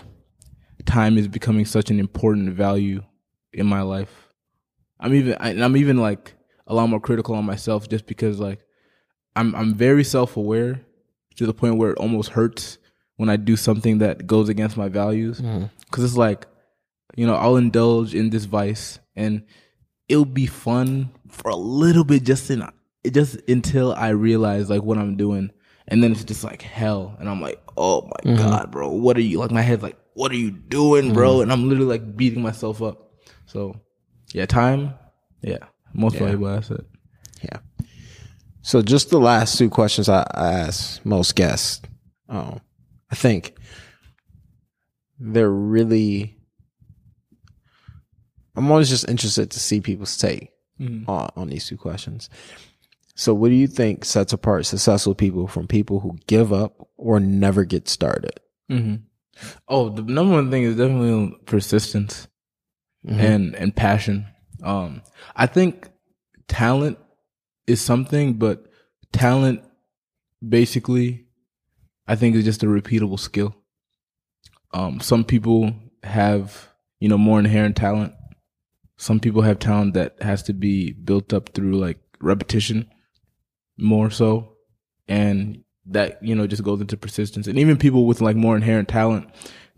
time is becoming such an important value in my life. I'm even I, I'm even like a lot more critical on myself just because like I'm I'm very self aware to the point where it almost hurts when I do something that goes against my values. Mm-hmm. Cause it's like, you know, I'll indulge in this vice and it'll be fun for a little bit just in just until I realize like what I'm doing. And then it's just like hell. And I'm like, oh my mm-hmm. God, bro, what are you like my head's like, what are you doing, bro? Mm. And I'm literally like beating myself up. So yeah, time, yeah. Most valuable asset. Yeah. So just the last two questions I, I ask most guests. Um, I think they're really. I'm always just interested to see people's take mm. on, on these two questions. So, what do you think sets apart successful people from people who give up or never get started? Mm-hmm. Oh, the number one thing is definitely persistence and and passion. Um, I think talent is something, but talent basically, I think is just a repeatable skill. Um, some people have you know more inherent talent. Some people have talent that has to be built up through like repetition, more so, and that you know just goes into persistence. And even people with like more inherent talent,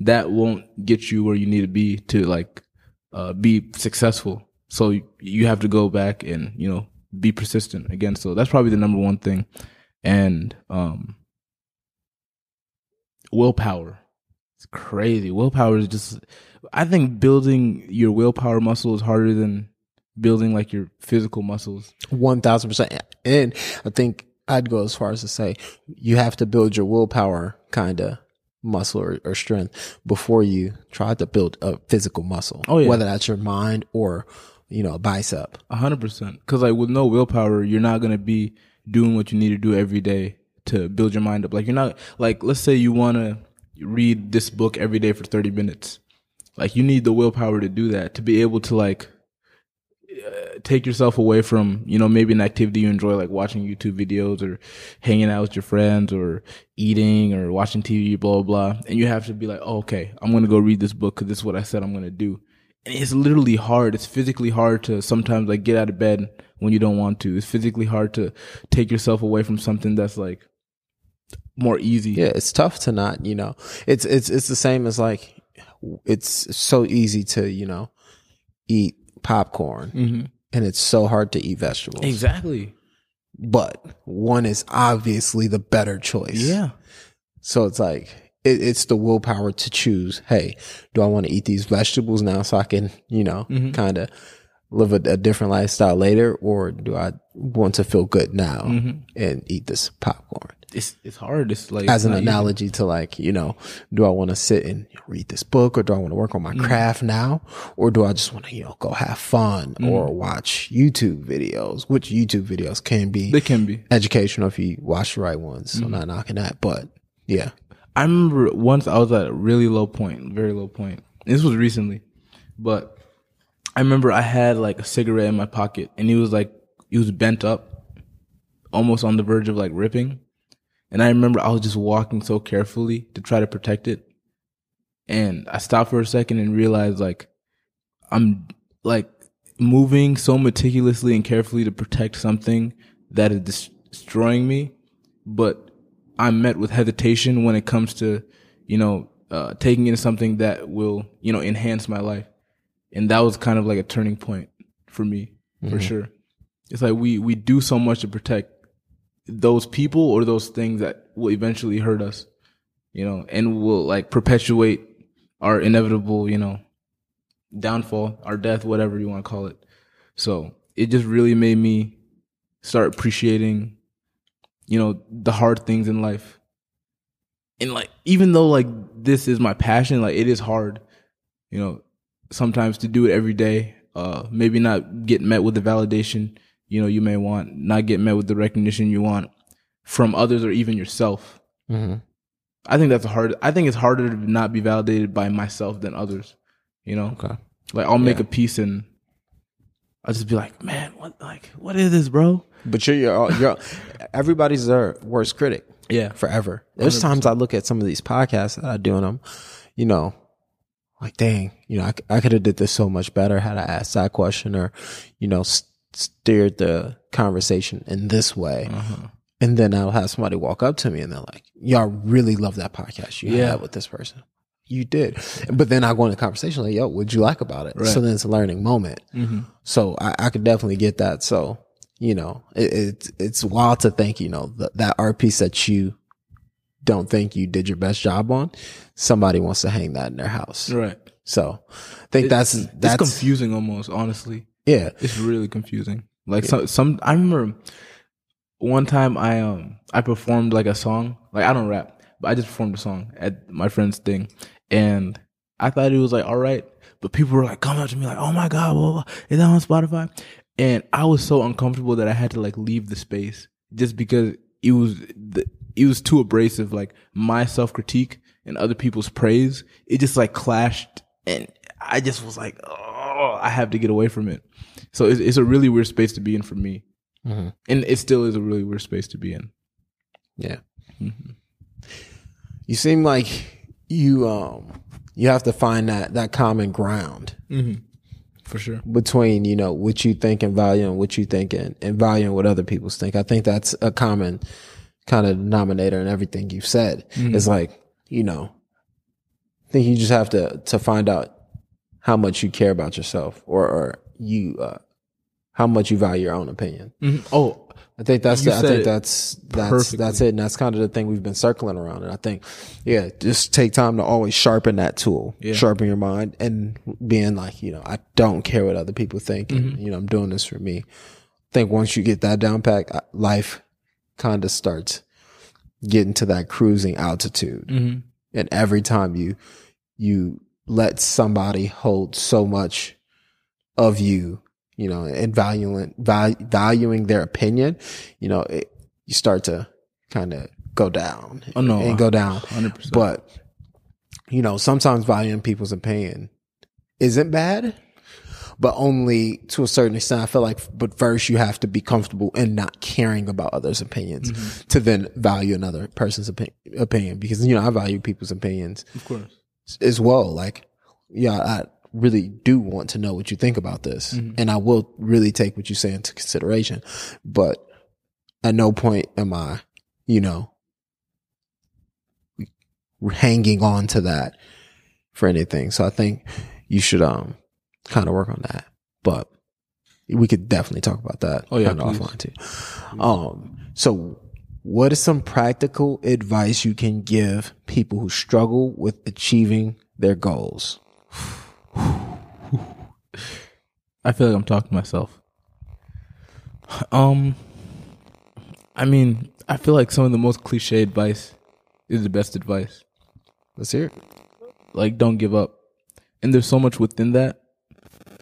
that won't get you where you need to be to like uh, be successful. So you- have to go back and you know be persistent again. So that's probably the number one thing, and um, willpower. It's crazy. Willpower is just. I think building your willpower muscle is harder than building like your physical muscles. One thousand percent. And I think I'd go as far as to say you have to build your willpower kind of muscle or, or strength before you try to build a physical muscle. Oh, yeah. Whether that's your mind or, you know, a bicep. A hundred percent. Because like with no willpower, you're not gonna be doing what you need to do every day to build your mind up. Like you're not like let's say you want to read this book every day for thirty minutes. Like you need the willpower to do that to be able to like take yourself away from you know maybe an activity you enjoy like watching YouTube videos or hanging out with your friends or eating or watching TV blah blah blah. And you have to be like oh, okay I'm gonna go read this book because this is what I said I'm gonna do. And it's literally hard. It's physically hard to sometimes like get out of bed when you don't want to. It's physically hard to take yourself away from something that's like more easy. Yeah, it's tough to not, you know. It's it's it's the same as like it's so easy to, you know, eat popcorn and it's so hard to eat vegetables. exactly But one is obviously the better choice. yeah So it's like it, it's the willpower to choose. Hey, do I want to eat these vegetables now so I can, you know, Mm-hmm. kind of live a, a different lifestyle later, or do I want to feel good now Mm-hmm. and eat this popcorn? it's it's hard it's like As an analogy to like, you know, do I want to sit and read this book, or do I want to work on my Mm-hmm. craft now, or do I just want to, you know, go have fun Mm-hmm. or watch YouTube videos? Which YouTube videos can be they can be educational if you watch the right ones. So Mm-hmm. not knocking that, but yeah. I remember once I was at a really low point, very low point. This was recently, but I remember I had like a cigarette in my pocket and he was like, he was bent up, almost on the verge of like ripping. And I remember I was just walking so carefully to try to protect it. And I stopped for a second and realized like, I'm like moving so meticulously and carefully to protect something that is destroying me, but I'm met with hesitation when it comes to, you know, uh, taking in something that will, you know, enhance my life. And that was kind of like a turning point for me, for mm-hmm. sure. It's like we, we do so much to protect those people or those things that will eventually hurt us, you know, and will like perpetuate our inevitable, you know, downfall, our death, whatever you want to call it. So it just really made me start appreciating, you know, the hard things in life. And like, even though like this is my passion, like it is hard, you know, sometimes to do it every day. Uh, maybe not get met with the validation, you know, you may want, not get met with the recognition you want from others or even yourself. Mm-hmm. I think that's hard. I think it's harder to not be validated by myself than others. You know, Okay. like I'll make Yeah. a piece and I'll just be like, man, what, like, what is this, bro? But you're, you're, you're everybody's their worst critic Yeah, forever. There's times I look at some of these podcasts that I do and I'm, you know, like, dang, you know, I could have did this so much better had I asked that question or, you know, s- steered the conversation in this way. Uh-huh. And then I'll have somebody walk up to me and they're like, y'all really love that podcast you Yeah. had with this person. You did. But then I go into conversation like, yo, what'd you like about it? Right. So then it's a learning moment. Mm-hmm. So I, I could definitely get that. So, you know, it, it's, it's wild to think, you know, that, that art piece that you don't think you did your best job on, somebody wants to hang that in their house. Right. So I think that's, that's, confusing almost, honestly. yeah. It's really confusing. Like some some I remember one time I um I performed like a song. Like I don't rap, but I just performed a song at my friend's thing. And I thought it was like all right. But people were like coming up to me like, oh my God, blah. is that on Spotify? And I was so uncomfortable that I had to like leave the space just because it was the, it was too abrasive. Like my self critique and other people's praise, it just like clashed, and I just was like, oh, I have to get away from it. So it's, it's a really weird space to be in for me, Mhm. and it still is a really weird space to be in. Yeah. Mhm. You seem like you, um, you have to find that, that common ground Mm-hmm. For sure. between, you know, what you think and value and what you think and, and valuing what other people think. I think that's a common kind of denominator in everything you've said. It's like, you know, I think you just have to, to find out how much you care about yourself or, or you, uh, how much you value your own opinion. Mhm. Oh, I think that's the, I think that's that's perfectly. that's it, and that's kind of the thing we've been circling around. And I think, yeah, just take time to always sharpen that tool, Yeah. sharpen your mind, and being like, you know, I don't care what other people think, Mm-hmm. and you know, I'm doing this for me. I think once you get that down pat, uh, life kind of starts getting to that cruising altitude, mm-hmm. and every time you you let somebody hold so much of you you know and valuing val- valuing their opinion you know it, you start to kind of go down Oh, no. and go down 100%. but you know sometimes valuing people's opinion isn't bad but only to a certain extent i feel like but first you have to be comfortable in not caring about others opinions Mm-hmm. to then value another person's opi- opinion because you know i value people's opinions of course. as well. Like, yeah, I really do want to know what you think about this. And I will really take what you say into consideration. But at no point am I, you know, hanging on to that for anything. So I think you should, um, kind of work on that. But we could definitely talk about that. Oh, yeah, kinda offline too. Um, so what is some practical advice you can give people who struggle with achieving their goals? I feel like I'm talking to myself. Um, I mean, I feel like some of the most cliche advice is the best advice. Let's hear it. Like, don't give up. And there's so much within that.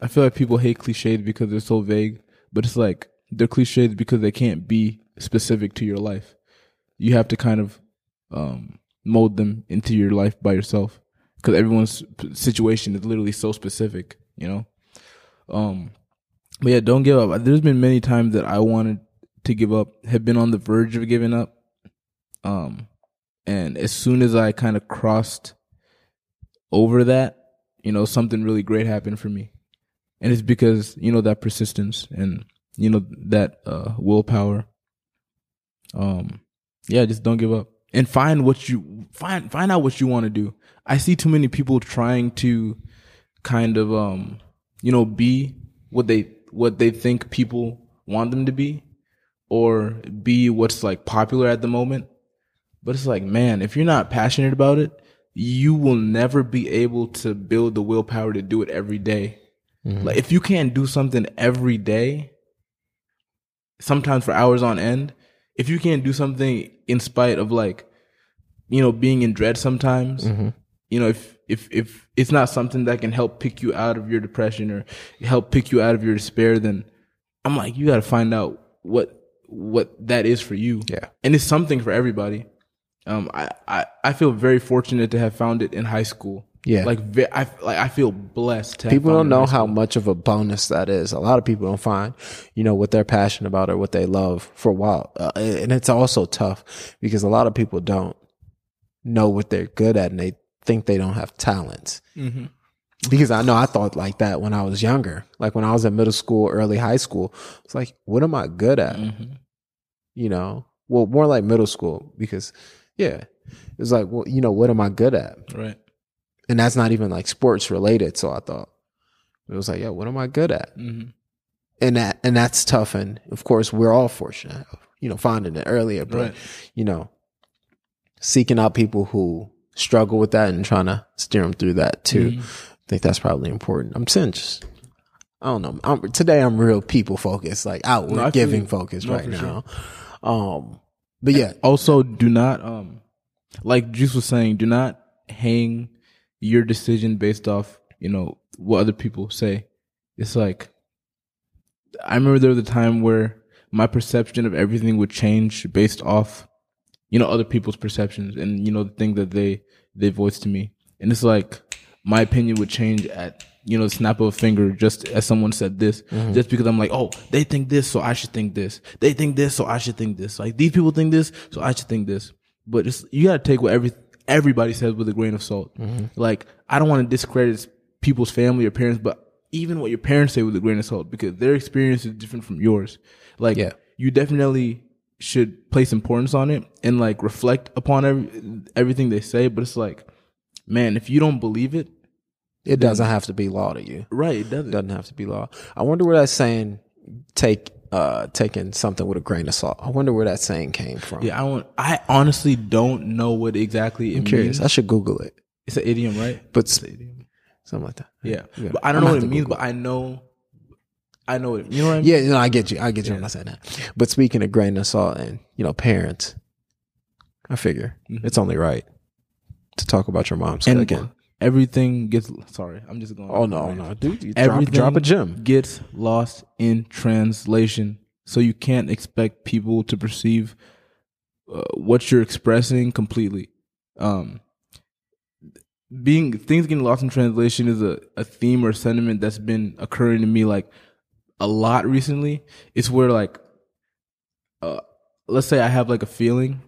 I feel like people hate cliches because they're so vague, but it's like they're cliches because they can't be specific to your life. You have to kind of um, mold them into your life by yourself because everyone's situation is literally so specific, you know? Um, but yeah, don't give up. There's been many times that I wanted to give up, have been on the verge of giving up. Um, and as soon as I kind of crossed over that, you know, something really great happened for me. And it's because, you know, that persistence and, you know, that uh, willpower. Um, yeah, just don't give up and find what you find, find out what you want to do. I see too many people trying to kind of, um, you know, be what they, what they think people want them to be or be what's like popular at the moment. But it's like, man, if you're not passionate about it, you will never be able to build the willpower to do it every day. Like if you can't do something every day, sometimes for hours on end, if you can't do something in spite of like, you know, being in dread sometimes, you know, if if if it's not something that can help pick you out of your depression or help pick you out of your despair, then I'm like, you got to find out what what that is for you. Yeah. and it's something for everybody. Um, I, I I feel very fortunate to have found it in high school. Yeah. like I like I feel blessed. To People don't know how much of a bonus that is. A lot of people don't find, you know, what they're passionate about or what they love for a while. Uh, and it's also tough because a lot of people don't know what they're good at and they think they don't have talents. Mhm. because I know I thought like that when I was younger. Like when I was in middle school, early high school, it's like, what am I good at? Mhm. You know, well, more like middle school because, yeah, it's like, well, you know, what am I good at? Right. And that's not even like sports related. So I thought it was like, yeah, what am I good at? hmm And that and that's tough. And of course, we're all fortunate, you know, finding it earlier, but Right. you know, seeking out people who struggle with that and trying to steer them through that too. Mhm. I think that's probably important. I'm saying just, I don't know. I'm, today I'm real people focused, like outward No, giving focused No, right now. Um, but yeah, Also, do not um, like Juice was saying, do not hang your decision based off you know what other people say. It's like I remember there was a time where my perception of everything would change based off you know other people's perceptions and you know the thing that they they voiced to me, and it's like my opinion would change at you know the snap of a finger just as someone said this mm-hmm. just because i'm like oh they think this so i should think this. They think this so i should think this. Like these people think this so i should think this. But it's you gotta take what every everybody says with a grain of salt like i don't want to discredit people's family or parents but even what your parents say with a grain of salt because their experience is different from yours like Yeah. you definitely should place importance on it and like reflect upon every, everything they say but it's like man if you don't believe it it doesn't have to be law to you. right it doesn't doesn't have to be law. I wonder where that saying take uh taking something with a grain of salt. I wonder where that saying came from. Yeah, I don't. I honestly don't know what exactly it I'm curious. means. I should Google it. It's an idiom, right? But It's an idiom. something like that. Yeah, Yeah. but I don't I'm know what it means. Google But I know, I know it. You know what I mean? Yeah, know, I get you. I get you. I'm not saying that. But speaking of grain of salt and you know parents, I figure Mhm. it's only right to talk about your mom's And cooking. Everything gets. Sorry, I'm just going. Oh no, no, dude! You drop, drop a gem. gets lost in translation, so you can't expect people to perceive uh, what you're expressing completely. Um, being things getting lost in translation is a, a theme or sentiment that's been occurring to me like a lot recently. It's where like, uh, let's say I have like a feeling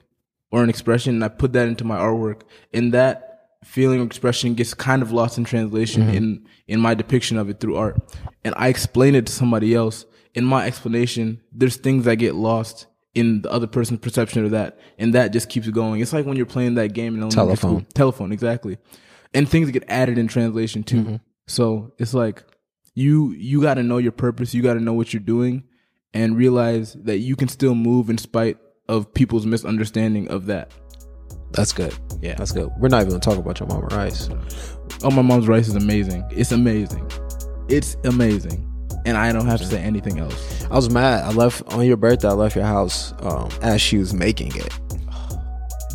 or an expression, and I put that into my artwork, and that feeling or expression gets kind of lost in translation mm-hmm. in in my depiction of it through art, and I explain it to somebody else. In my explanation, there's things that get lost in the other person's perception of that, and that just keeps going. It's like when you're playing that game in elementary Telephone. school. Telephone, exactly. And things get added in translation too. Mm-hmm. So it's like you you got to know your purpose. You got to know what you're doing, and realize that you can still move in spite of people's misunderstanding of that. That's good. Yeah. That's good. We're not even gonna talk about your mama rice. Oh, my mom's rice is amazing. It's amazing. It's amazing. And I don't have to say anything else. I was mad. I left on your birthday. I left your house um, as she was making it.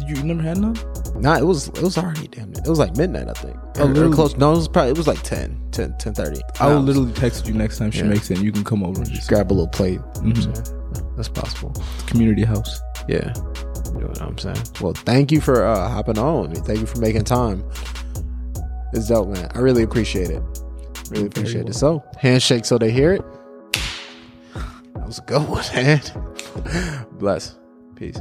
You never had none? Nah, it was it was already damn. It was like midnight, I think. Oh, literally? close. No, it was probably it was like 10, 10, 10 30. I will literally text you next time she Yeah. makes it and you can come over and just grab a little plate. You know what I'm Mhm. saying? That's possible. community house. Yeah. You know what I'm saying? Well, thank you for uh, hopping on with me. Thank you for making time. It's dope, man. I really appreciate it. Really appreciate it. So, handshake so they hear it. That was a good one, man. Bless. Peace.